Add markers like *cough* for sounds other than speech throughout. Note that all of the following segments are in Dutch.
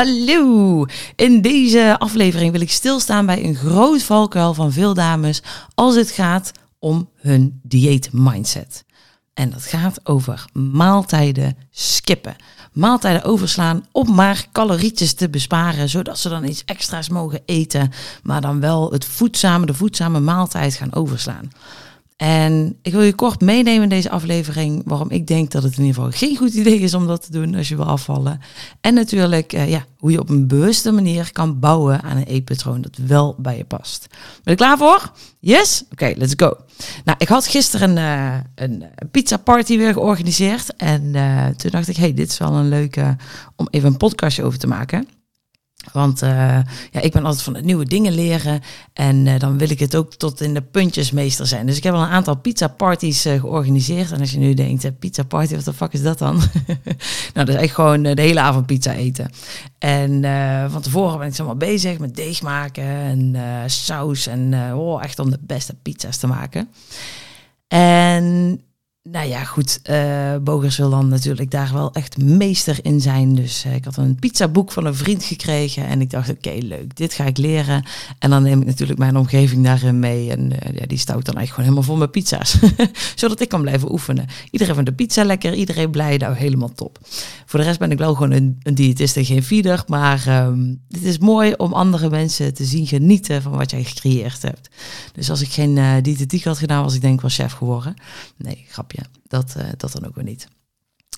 Hallo! In deze aflevering wil ik stilstaan bij een groot valkuil van veel dames als het gaat om hun dieet-mindset. En dat gaat over maaltijden skippen. Maaltijden overslaan om maar calorietjes te besparen, zodat ze dan iets extra's mogen eten, maar dan wel het voedzame, de voedzame maaltijd gaan overslaan. En ik wil je kort meenemen in deze aflevering waarom ik denk dat het in ieder geval geen goed idee is om dat te doen als je wil afvallen. En natuurlijk uh, ja, hoe je op een bewuste manier kan bouwen aan een eetpatroon dat wel bij je past. Ben je klaar voor? Yes? Oké, let's go. Nou, ik had gisteren een pizza party weer georganiseerd en uh, toen dacht ik, hey, dit is wel een leuke om even een podcastje over te maken. Want uh, ja, ik ben altijd van het nieuwe dingen leren. En uh, dan wil ik het ook tot in de puntjes meester zijn. Dus ik heb al een aantal pizza parties uh, georganiseerd. En als je nu denkt, pizza party, wat de fuck is dat dan? *laughs* nou, dat is echt gewoon de hele avond pizza eten. En van tevoren ben ik zomaar bezig met deeg maken en saus. En oh, echt om de beste pizza's te maken. En nou ja, goed. Uh, Bogers wil dan natuurlijk daar wel echt meester in zijn. Dus uh, ik had een pizzaboek van een vriend gekregen. En ik dacht, oké, leuk, dit ga ik leren. En dan neem ik natuurlijk mijn omgeving daarin mee. En uh, ja, die stout dan eigenlijk gewoon helemaal vol met pizza's. *laughs* Zodat ik kan blijven oefenen. Iedereen vindt de pizza lekker, iedereen blij, nou helemaal top. Voor de rest ben ik wel gewoon een, een diëtist en geen feeder. Maar um, het is mooi om andere mensen te zien genieten van wat jij gecreëerd hebt. Dus als ik geen diëtetiek had gedaan, was ik denk wel chef geworden. Nee, Dat, uh, dat dan ook weer niet.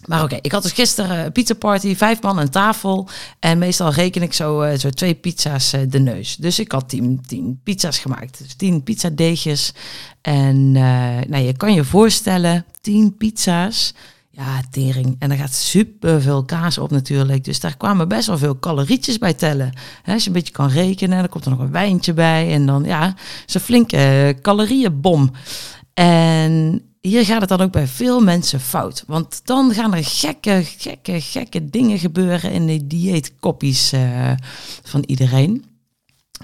Maar oké, ik had dus gisteren een pizza party, vijf man aan tafel. En meestal reken ik zo, uh, zo twee pizza's uh, de neus. Dus ik had tien, tien pizza's gemaakt. Dus tien pizzadeegjes. En nou, je kan je voorstellen, tien pizza's. Ja, tering. En er gaat super veel kaas op natuurlijk. Dus daar kwamen best wel veel calorietjes bij tellen. Als je een beetje kan rekenen, dan komt er nog een wijntje bij. En dan, ja, is een flinke calorieënbom. En hier gaat het dan ook bij veel mensen fout. Want dan gaan er gekke, gekke, gekke dingen gebeuren in de dieetkoppies uh, van iedereen.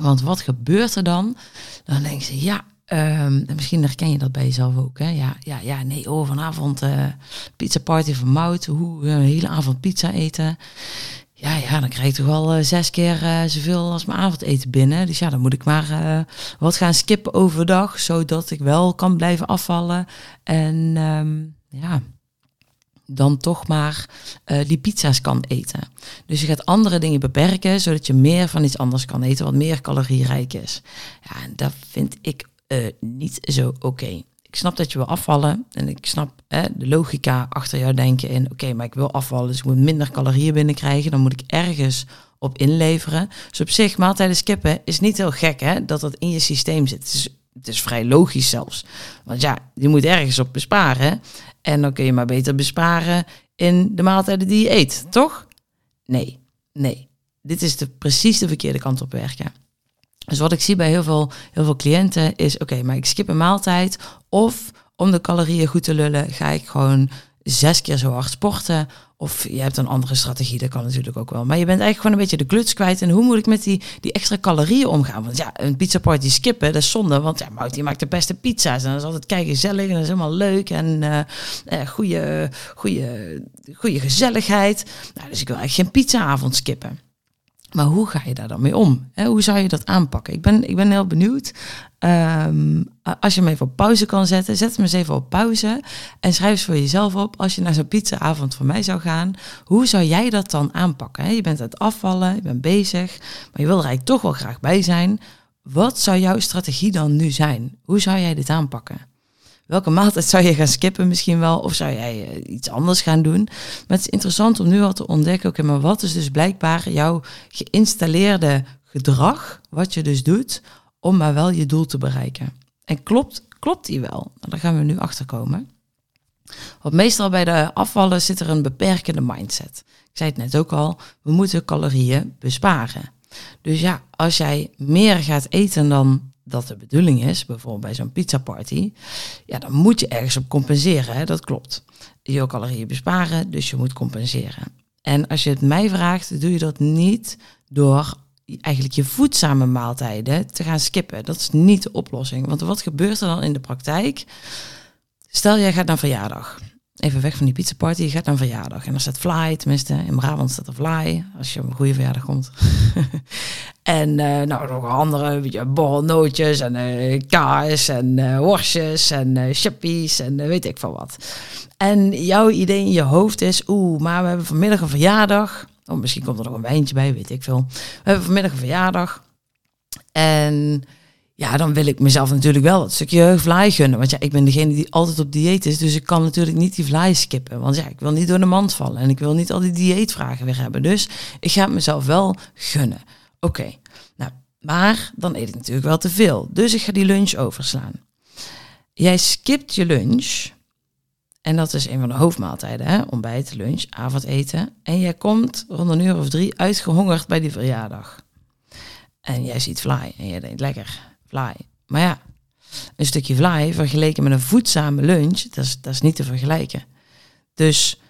Want wat gebeurt er dan? Dan denken ze, ja, um, misschien herken je dat bij jezelf ook. Hè? Ja, ja, ja, nee, oh, vanavond uh, pizza party van Mout. Hoe, een hele avond pizza eten. Ja, ja, dan krijg ik toch wel uh, zes keer uh, zoveel als mijn avondeten binnen. Dus ja, dan moet ik maar uh, wat gaan skippen overdag, zodat ik wel kan blijven afvallen. En um, ja, dan toch maar die pizza's kan eten. Dus je gaat andere dingen beperken, zodat je meer van iets anders kan eten, wat meer calorierijk is. Ja, en dat vind ik niet zo oké. Ik snap dat je wil afvallen en ik snap de logica achter jou denken in, oké, maar ik wil afvallen, dus ik moet minder calorieën binnenkrijgen, dan moet ik ergens op inleveren. Dus op zich, maaltijden skippen is niet heel gek hè, dat dat in je systeem zit. Het is, het is vrij logisch zelfs. Want ja, je moet ergens op besparen en dan kun je maar beter besparen in de maaltijden die je eet, toch? Nee, nee. Dit is de, precies de verkeerde kant op werken. Dus wat ik zie bij heel veel, heel veel cliënten is: oké, maar ik skip een maaltijd. Of om de calorieën goed te lullen, ga ik gewoon zes keer zo hard sporten. Of je hebt een andere strategie, dat kan natuurlijk ook wel. Maar je bent eigenlijk gewoon een beetje de kluts kwijt. En hoe moet ik met die, die extra calorieën omgaan? Want ja, een pizza party skippen, dat is zonde. Want ja, Mout die maakt de beste pizza's. En dat is altijd kijken gezellig en dat is helemaal leuk. En uh, uh, goede, goede, goede gezelligheid. Nou, dus ik wil eigenlijk geen pizzaavond skippen. Maar hoe ga je daar dan mee om? hoe zou je dat aanpakken? Ik ben, ik ben heel benieuwd. Um, als je hem even op pauze kan zetten, zet hem eens even op pauze. En schrijf eens voor jezelf op, als je naar zo'n pizzaavond van mij zou gaan, hoe zou jij dat dan aanpakken? Je bent aan het afvallen, je bent bezig, maar je wil er eigenlijk toch wel graag bij zijn. Wat zou jouw strategie dan nu zijn? Hoe zou jij dit aanpakken? Welke maaltijd zou je gaan skippen misschien wel? Of zou jij uh, iets anders gaan doen? Maar het is interessant om nu al te ontdekken, oké, maar wat is dus blijkbaar jouw geïnstalleerde gedrag, wat je dus doet, om maar wel je doel te bereiken? En klopt, klopt die wel? Nou, daar gaan we nu achter komen. Want meestal bij de afvallen zit er een beperkende mindset. Ik zei het net ook al, we moeten calorieën besparen. Dus ja, als jij meer gaat eten dan dat de bedoeling is, bijvoorbeeld bij zo'n pizza party, ja, dan moet je ergens op compenseren. Hè? Dat klopt. Je calorieën besparen, dus je moet compenseren. En als je het mij vraagt, doe je dat niet door eigenlijk je voedzame maaltijden te gaan skippen. Dat is niet de oplossing. Want wat gebeurt er dan in de praktijk? Stel, jij gaat naar verjaardag. Even weg van die pizza party, je gaat naar verjaardag. En er staat fly, tenminste in Brabant staat er fly, als je op een goede verjaardag komt. *laughs* en uh, nou, nog andere, weet je, borrelnootjes en uh, kaas en uh, worstjes en uh, en weet ik veel wat. En jouw idee in je hoofd is, oeh, maar we hebben vanmiddag een verjaardag. Oh, misschien komt er nog een wijntje bij, weet ik veel. We hebben vanmiddag een verjaardag. En ja, dan wil ik mezelf natuurlijk wel het stukje vlaai gunnen. Want ja, ik ben degene die altijd op dieet is. Dus ik kan natuurlijk niet die vlaai skippen. Want ja, ik wil niet door de mand vallen. En ik wil niet al die dieetvragen weer hebben. Dus ik ga het mezelf wel gunnen. Oké, nou, maar dan eet ik natuurlijk wel te veel. Dus ik ga die lunch overslaan. Jij skipt je lunch. En dat is een van de hoofdmaaltijden, hè? ontbijt, lunch, avondeten. En jij komt rond een uur of drie uitgehongerd bij die verjaardag. En jij ziet fly en je denkt, lekker, fly. Maar ja, een stukje fly vergeleken met een voedzame lunch, dat is, dat is niet te vergelijken. Dus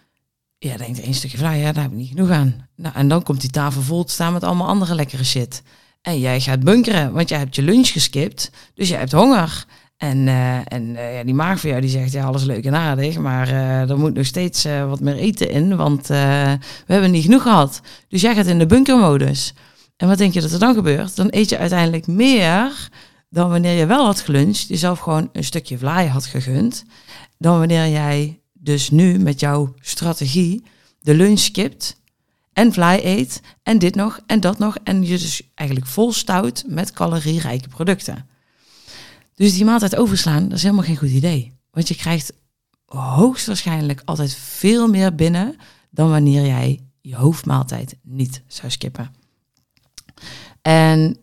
ja, denkt één stukje fly, ja, daar heb ik niet genoeg aan. Nou, en dan komt die tafel vol te staan met allemaal andere lekkere shit. En jij gaat bunkeren, want jij hebt je lunch geskipt, dus jij hebt honger. En, uh, en uh, ja, die maag van jou die zegt, ja, alles leuk en aardig, maar uh, er moet nog steeds wat meer eten in, want we hebben niet genoeg gehad. Dus jij gaat in de bunkermodus. En wat denk je dat er dan gebeurt? Dan eet je uiteindelijk meer dan wanneer je wel had geluncht, jezelf gewoon een stukje vlaai had gegund, dan wanneer jij dus nu met jouw strategie de lunch skipt en vlaai eet en dit nog en dat nog en je dus eigenlijk vol stout met calorierijke producten. Dus die maaltijd overslaan, dat is helemaal geen goed idee. Want je krijgt hoogstwaarschijnlijk altijd veel meer binnen dan wanneer jij je hoofdmaaltijd niet zou skippen. En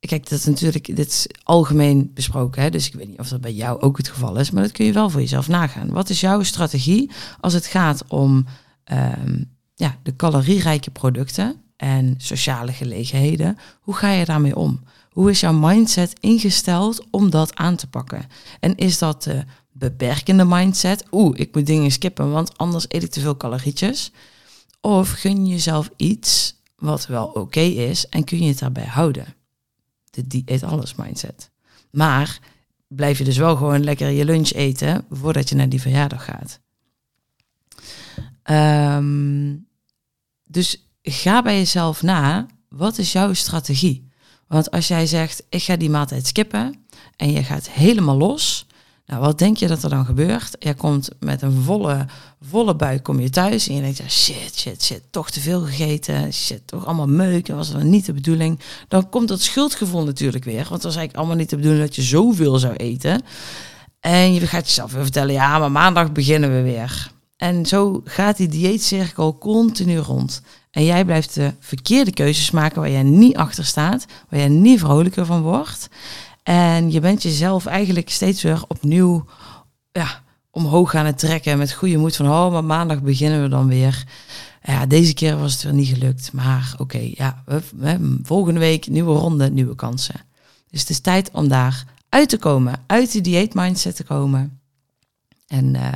kijk, dat is natuurlijk, dit is algemeen besproken, hè? dus ik weet niet of dat bij jou ook het geval is, maar dat kun je wel voor jezelf nagaan. Wat is jouw strategie als het gaat om um, ja, de calorierijke producten en sociale gelegenheden? Hoe ga je daarmee om? Hoe is jouw mindset ingesteld om dat aan te pakken? En is dat de beperkende mindset? Oeh, ik moet dingen skippen, want anders eet ik te veel calorietjes. Of gun je jezelf iets wat wel oké is en kun je het daarbij houden? De dieet alles mindset. Maar blijf je dus wel gewoon lekker je lunch eten voordat je naar die verjaardag gaat. Um, dus ga bij jezelf na, wat is jouw strategie? Want als jij zegt, ik ga die maaltijd skippen en je gaat helemaal los, nou, wat denk je dat er dan gebeurt? Je komt met een volle, volle buik kom je thuis en je denkt, ja, shit, shit, shit, toch te veel gegeten, shit, toch allemaal meuk, dat was dan niet de bedoeling. Dan komt dat schuldgevoel natuurlijk weer, want het was eigenlijk allemaal niet de bedoeling dat je zoveel zou eten. En je gaat jezelf weer vertellen, ja, maar maandag beginnen we weer. En zo gaat die dieetcirkel continu rond. En jij blijft de verkeerde keuzes maken waar jij niet achter staat, waar jij niet vrolijker van wordt. En je bent jezelf eigenlijk steeds weer opnieuw ja, omhoog gaan trekken met goede moed van, oh, maar maandag beginnen we dan weer. Ja, deze keer was het weer niet gelukt, maar oké, ja, we, volgende week nieuwe ronde, nieuwe kansen. Dus het is tijd om daar uit te komen, uit die dieet mindset te komen en uh,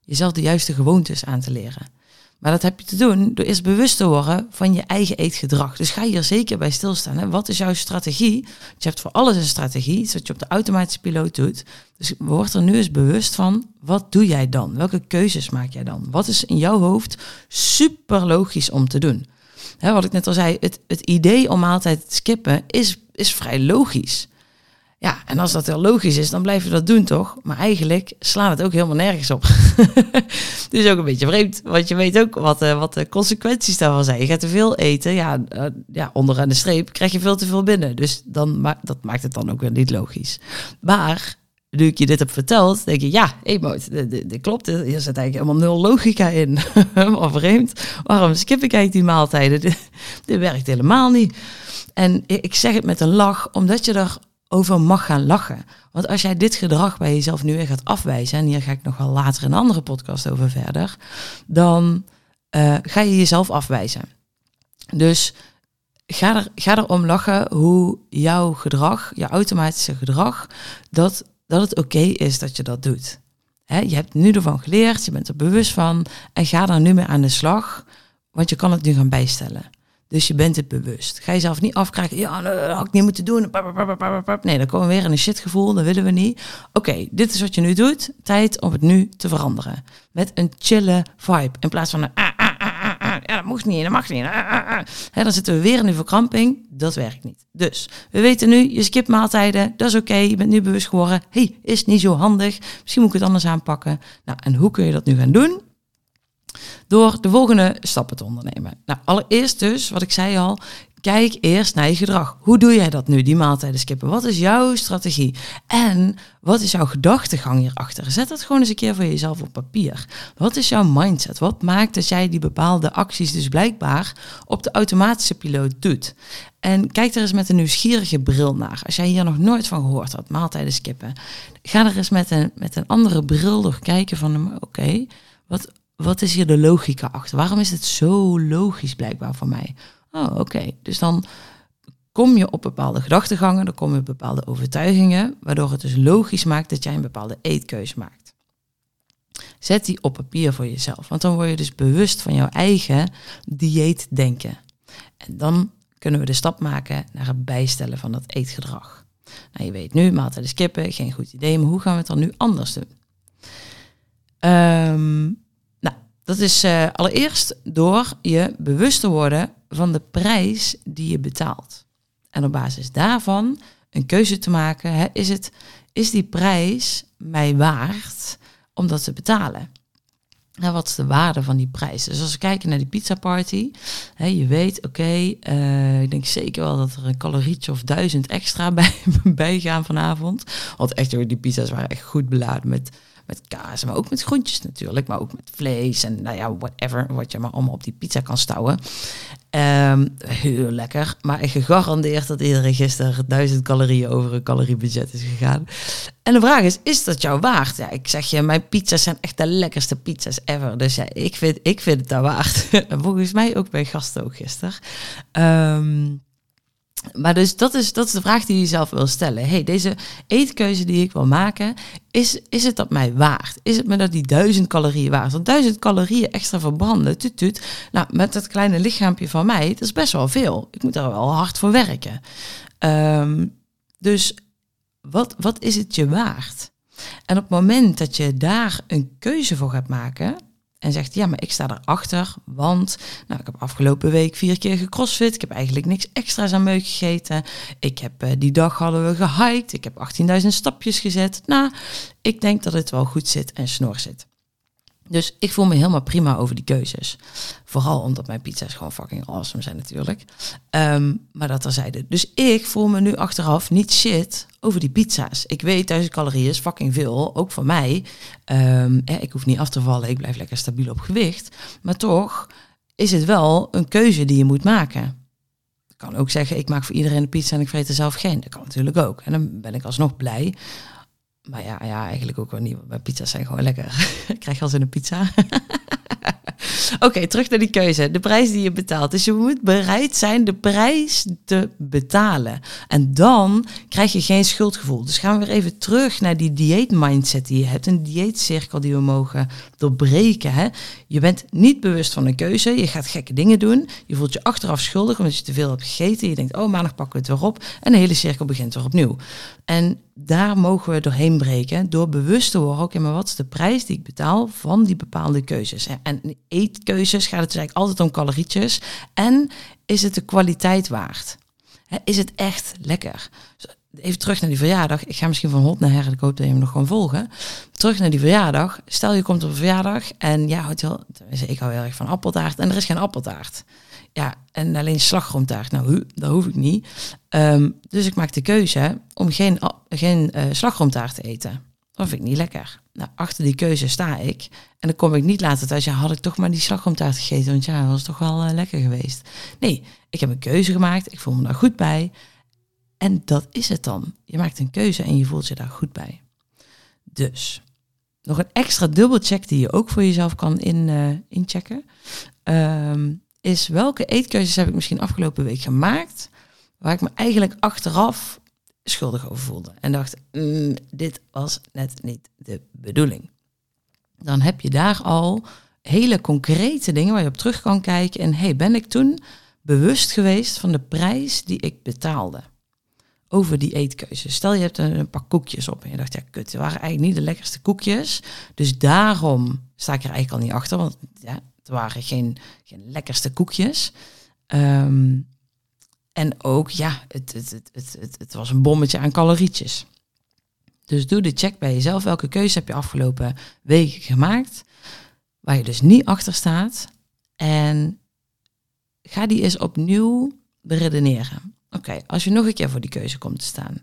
jezelf de juiste gewoontes aan te leren. Maar dat heb je te doen door eerst bewust te worden van je eigen eetgedrag. Dus ga hier zeker bij stilstaan. Hè? Wat is jouw strategie? Je hebt voor alles een strategie, iets wat je op de automatische piloot doet. Dus word er nu eens bewust van, wat doe jij dan? Welke keuzes maak jij dan? Wat is in jouw hoofd super logisch om te doen? Hè, wat ik net al zei, het, het idee om altijd te skippen is, is vrij logisch. Ja, en als dat heel logisch is, dan blijf je dat doen, toch? Maar eigenlijk slaat het ook helemaal nergens op. *laughs* dus ook een beetje vreemd, want je weet ook wat, uh, wat de consequenties daarvan zijn. Je gaat te veel eten, ja, uh, ja, onderaan de streep krijg je veel te veel binnen. Dus dan ma dat maakt het dan ook weer niet logisch. Maar nu ik je dit heb verteld, denk je, ja, Emoot, dit klopt. Hier zit eigenlijk helemaal nul logica in. *laughs* maar vreemd, waarom skip ik eigenlijk die maaltijden? Dit, *laughs* dit werkt helemaal niet. En ik zeg het met een lach, omdat je er over mag gaan lachen. Want als jij dit gedrag bij jezelf nu weer gaat afwijzen, en hier ga ik nog wel later in een andere podcast over verder, dan uh, ga je jezelf afwijzen. Dus ga, er, ga erom lachen hoe jouw gedrag, jouw automatische gedrag, dat, dat het oké is dat je dat doet. Je hebt nu ervan geleerd, je bent er bewust van en ga er nu mee aan de slag, want je kan het nu gaan bijstellen. Dus je bent het bewust. Ga jezelf niet afkraken. Ja, dat had ik niet moeten doen. Nee, dan komen we weer in een shitgevoel. Dat willen we niet. Oké, dit is wat je nu doet. Tijd om het nu te veranderen. Met een chille vibe. In plaats van. Ah, ah, ah, ja, dat mocht niet, dat mag niet. Dan zitten we weer in de verkramping. Dat werkt niet. Dus we weten nu, je skipt maaltijden. Dat is oké. Je bent nu bewust geworden. hey, is niet zo handig. Misschien moet ik het anders aanpakken. Nou, en hoe kun je dat nu gaan doen? Door de volgende stappen te ondernemen. Nou, allereerst dus, wat ik zei al, kijk eerst naar je gedrag. Hoe doe jij dat nu, die maaltijden skippen? Wat is jouw strategie? En wat is jouw gedachtegang hierachter? Zet dat gewoon eens een keer voor jezelf op papier. Wat is jouw mindset? Wat maakt dat jij die bepaalde acties dus blijkbaar op de automatische piloot doet? En kijk er eens met een nieuwsgierige bril naar. Als jij hier nog nooit van gehoord had, maaltijden skippen, ga er eens met een, met een andere bril door kijken van, oké, wat, wat is hier de logica achter? Waarom is het zo logisch blijkbaar voor mij? Oh, oké. Dus dan kom je op bepaalde gedachtegangen, dan kom je op bepaalde overtuigingen, waardoor het dus logisch maakt dat jij een bepaalde eetkeuze maakt. Zet die op papier voor jezelf, want dan word je dus bewust van jouw eigen dieetdenken. En dan kunnen we de stap maken naar het bijstellen van dat eetgedrag. Nou, je weet nu, maaltijden skippen, geen goed idee, maar hoe gaan we het dan nu anders doen? Um, dat is uh, allereerst door je bewust te worden van de prijs die je betaalt. En op basis daarvan een keuze te maken. Hè, is, het, is die prijs mij waard om dat te betalen? Nou, wat is de waarde van die prijs? Dus als we kijken naar die pizza party, hè, je weet, oké, eh, ik denk zeker wel dat er een calorietje of duizend extra *laughs* bij, bij gaan vanavond. Want echt, die pizza's waren echt goed beladen met met kaas, maar ook met groentjes natuurlijk, maar ook met vlees en nou ja, whatever, wat je maar allemaal op die pizza kan stouwen. Um, heel lekker, maar gegarandeerd dat iedereen gisteren duizend calorieën over een caloriebudget is gegaan. En de vraag is, is dat jou waard? Ja, ik zeg je, mijn pizza's zijn echt de lekkerste pizza's ever. Dus ja, ik vind, ik vind het daar waard. *laughs* Volgens mij ook bij gasten ook gisteren. Um, maar dus dat is, dat is de vraag die je jezelf wil stellen. hey, deze eetkeuze die ik wil maken, is, is het dat mij waard? Is het me dat die duizend calorieën waard? Want duizend calorieën extra verbranden, tut, tut, nou, met dat kleine lichaampje van mij, dat is best wel veel. Ik moet daar wel hard voor werken. Um, dus wat, wat is het je waard? En op het moment dat je daar een keuze voor gaat maken, en zegt, ja, maar ik sta erachter, want nou, ik heb afgelopen week vier keer gecrossfit. Ik heb eigenlijk niks extra's aan meuk gegeten. Ik heb, uh, die dag hadden we gehiked. Ik heb 18.000 stapjes gezet. Nou, ik denk dat het wel goed zit en snor zit. Dus ik voel me helemaal prima over die keuzes. Vooral omdat mijn pizza's gewoon fucking awesome zijn natuurlijk. Um, maar dat terzijde. Dus ik voel me nu achteraf niet shit over die pizza's. Ik weet, duizend calorieën is fucking veel. Ook voor mij. Um, ik hoef niet af te vallen. Ik blijf lekker stabiel op gewicht. Maar toch is het wel een keuze die je moet maken. Kan ook zeggen, ik maak voor iedereen een pizza en ik vreet er zelf geen. Dat kan natuurlijk ook. En dan ben ik alsnog blij. Maar ja, ja, eigenlijk ook wel niet. Mijn pizza's zijn gewoon lekker. *laughs* ik krijg als in een pizza. *laughs* Oké, terug naar die keuze. De prijs die je betaalt. Dus je moet bereid zijn de prijs te betalen. En dan krijg je geen schuldgevoel. Dus gaan we weer even terug naar die dieet-mindset die je hebt. Een dieetcirkel die we mogen doorbreken. Hè? Je bent niet bewust van een keuze. Je gaat gekke dingen doen. Je voelt je achteraf schuldig omdat je te veel hebt gegeten. Je denkt, oh, maandag pakken we het weer op. En de hele cirkel begint weer opnieuw. En daar mogen we doorheen breken door bewust te worden, oké, maar wat is de prijs die ik betaal van die bepaalde keuzes? En eetkeuzes gaat het dus eigenlijk altijd om calorietjes. En is het de kwaliteit waard? Is het echt lekker? Even terug naar die verjaardag. Ik ga misschien van hot naar her. Ik hoop dat je me nog gewoon volgen. Terug naar die verjaardag. Stel je komt op een verjaardag en ja, ik hou heel erg van appeltaart en er is geen appeltaart. Ja, en alleen slagroomtaart. Nou, dat hoef ik niet. Ehm, dus ik maak de keuze om geen, geen uh, slagroomtaart te eten. Dat vind ik niet lekker. Nou, achter die keuze sta ik. En dan kom ik niet later thuis. Ja, had ik toch maar die slagroomtaart gegeten. Want ja, dat was toch wel uh, lekker geweest. Nee, ik heb een keuze gemaakt. Ik voel me daar goed bij. En dat is het dan. Je maakt een keuze en je voelt je daar goed bij. Dus, nog een extra dubbelcheck die je ook voor jezelf kan in, uh, inchecken. Um, is welke eetkeuzes heb ik misschien afgelopen week gemaakt, waar ik me eigenlijk achteraf schuldig over voelde. En dacht, mm, dit was net niet de bedoeling. Dan heb je daar al hele concrete dingen waar je op terug kan kijken. En hey, ben ik toen bewust geweest van de prijs die ik betaalde? Over die eetkeuze. Stel je hebt een, pak koekjes op en je dacht, ja kut, het waren eigenlijk niet de lekkerste koekjes. Dus daarom sta ik er eigenlijk al niet achter, want ja, het waren geen, geen lekkerste koekjes. Ehm, en ook, ja, het, het, het, het, het, was een bommetje aan calorietjes. Dus doe de check bij jezelf. Welke keuze heb je afgelopen weken gemaakt? Waar je dus niet achter staat. En ga die eens opnieuw beredeneren. Oké, als je nog een keer voor die keuze komt te staan.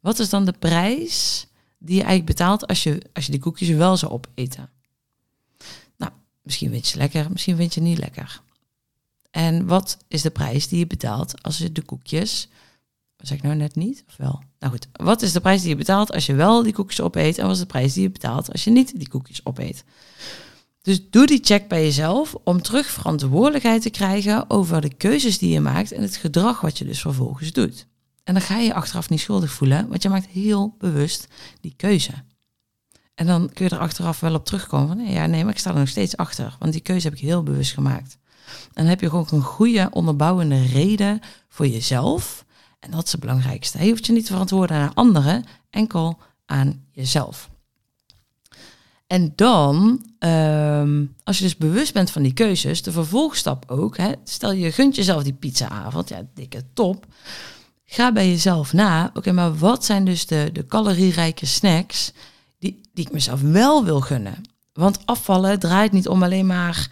Wat is dan de prijs die je eigenlijk betaalt als je, als je die koekjes wel zou opeten? Nou, misschien vind je ze lekker, misschien vind je het niet lekker. En wat is de prijs die je betaalt als je de koekjes. Wat zeg ik nou net niet? Of wel? Nou goed, wat is de prijs die je betaalt als je wel die koekjes opeet? En wat is de prijs die je betaalt als je niet die koekjes opeet? Dus doe die check bij jezelf om terug verantwoordelijkheid te krijgen over de keuzes die je maakt en het gedrag wat je dus vervolgens doet. En dan ga je je achteraf niet schuldig voelen, want je maakt heel bewust die keuze. En dan kun je er achteraf wel op terugkomen van, ja nee, maar ik sta er nog steeds achter, want die keuze heb ik heel bewust gemaakt. En dan heb je gewoon een goede onderbouwende reden voor jezelf. En dat is het belangrijkste. Je hoeft je niet te verantwoorden aan anderen, enkel aan jezelf. En dan, ehm, als je dus bewust bent van die keuzes, de vervolgstap ook. Hè, stel je gunt jezelf die pizzaavond, ja, dikke top. Ga bij jezelf na, oké, maar wat zijn dus de, de calorierijke snacks die, die ik mezelf wel wil gunnen? Want afvallen draait niet om alleen maar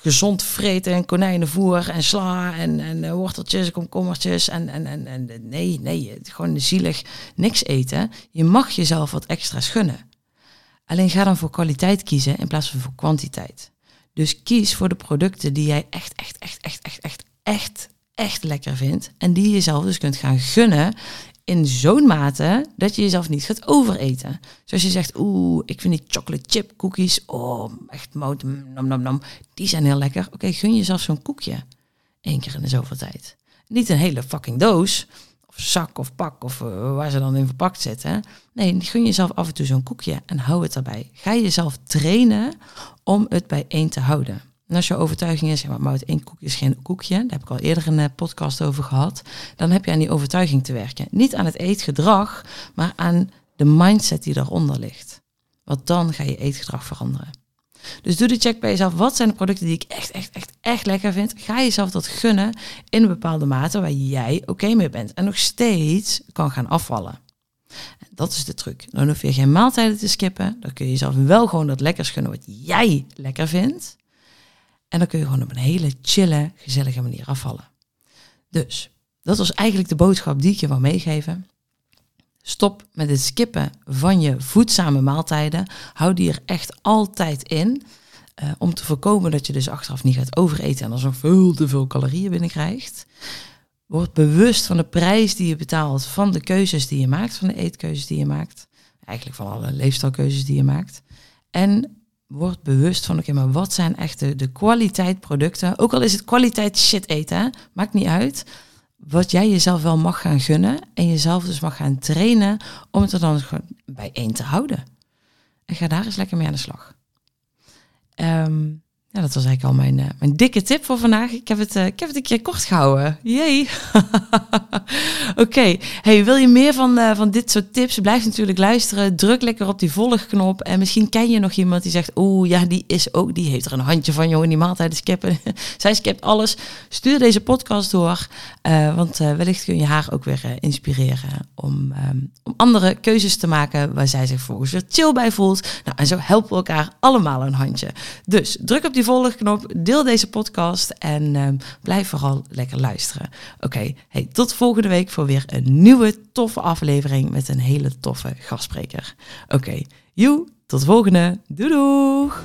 gezond vreten en konijnenvoer en sla en, en uh, worteltjes, komkommertjes en, en, en, en nee, nee, gewoon zielig niks eten. Je mag jezelf wat extra's gunnen. Alleen ga dan voor kwaliteit kiezen in plaats van voor kwantiteit. Dus kies voor de producten die jij echt, echt, echt, echt, echt, echt, echt, echt lekker vindt. En die je jezelf dus kunt gaan gunnen in zo'n mate dat je jezelf niet gaat overeten. Zoals je zegt, oeh, ik vind die chocolate chip cookies, oh, echt mout, nam, nam, nam, die zijn heel lekker. Oké, gun jezelf zo'n koekje. Eén keer in de zoveel tijd. Niet een hele fucking doos, zak of pak of uh, waar ze dan in verpakt zitten. Nee, gun jezelf af en toe zo'n koekje en hou het erbij. Ga jezelf trainen om het bij één te houden. En als je overtuiging is, ja, maar het één koekje is geen koekje, daar heb ik al eerder een eh, podcast over gehad, dan heb je aan die overtuiging te werken. Niet aan het eetgedrag, maar aan de mindset die daaronder ligt. Want dan ga je eetgedrag veranderen. Dus doe de check bij jezelf. Wat zijn de producten die ik echt, echt, echt, echt lekker vind? Ga jezelf dat gunnen in een bepaalde mate waar jij oké mee bent. En nog steeds kan gaan afvallen. En dat is de truc. Dan hoef je geen maaltijden te skippen. Dan kun je jezelf wel gewoon dat lekkers gunnen wat jij lekker vindt. En dan kun je gewoon op een hele chille, gezellige manier afvallen. Dus, dat was eigenlijk de boodschap die ik je wil meegeven. Stop met het skippen van je voedzame maaltijden. Hou die er echt altijd in. Uh, om te voorkomen dat je dus achteraf niet gaat overeten en zo veel te veel calorieën binnenkrijgt. Word bewust van de prijs die je betaalt, van de keuzes die je maakt, van de eetkeuzes die je maakt. Eigenlijk van alle leefstijlkeuzes die je maakt. En word bewust van, oké, maar wat zijn echt de, de kwaliteit producten? Ook al is het kwaliteit shit eten, maakt niet uit wat jij jezelf wel mag gaan gunnen en jezelf dus mag gaan trainen om het er dan bij één te houden. En ga daar eens lekker mee aan de slag. Um, ja, dat was eigenlijk al mijn, uh, mijn dikke tip voor vandaag. Ik heb het, uh, ik heb het een keer kort gehouden. Jee. *laughs* Oké. Hey, wil je meer van, uh, van dit soort tips? Blijf natuurlijk luisteren. Druk lekker op die volgknop. En misschien ken je nog iemand die zegt... Oeh, ja, die is ook... Die heeft er een handje van, joh, in die maaltijden skippen. *laughs* Zij skipt alles. Stuur deze podcast door. want wellicht kun je haar ook weer inspireren... Om, um, om andere keuzes te maken... waar zij zich volgens weer chill bij voelt. Nou, en zo helpen we elkaar allemaal een handje. Dus druk op die volgknop, deel deze podcast en uh, blijf vooral lekker luisteren. Oké, hey, tot volgende week voor weer een nieuwe toffe aflevering met een hele toffe gastspreker. Oké, tot volgende. Doei doeg!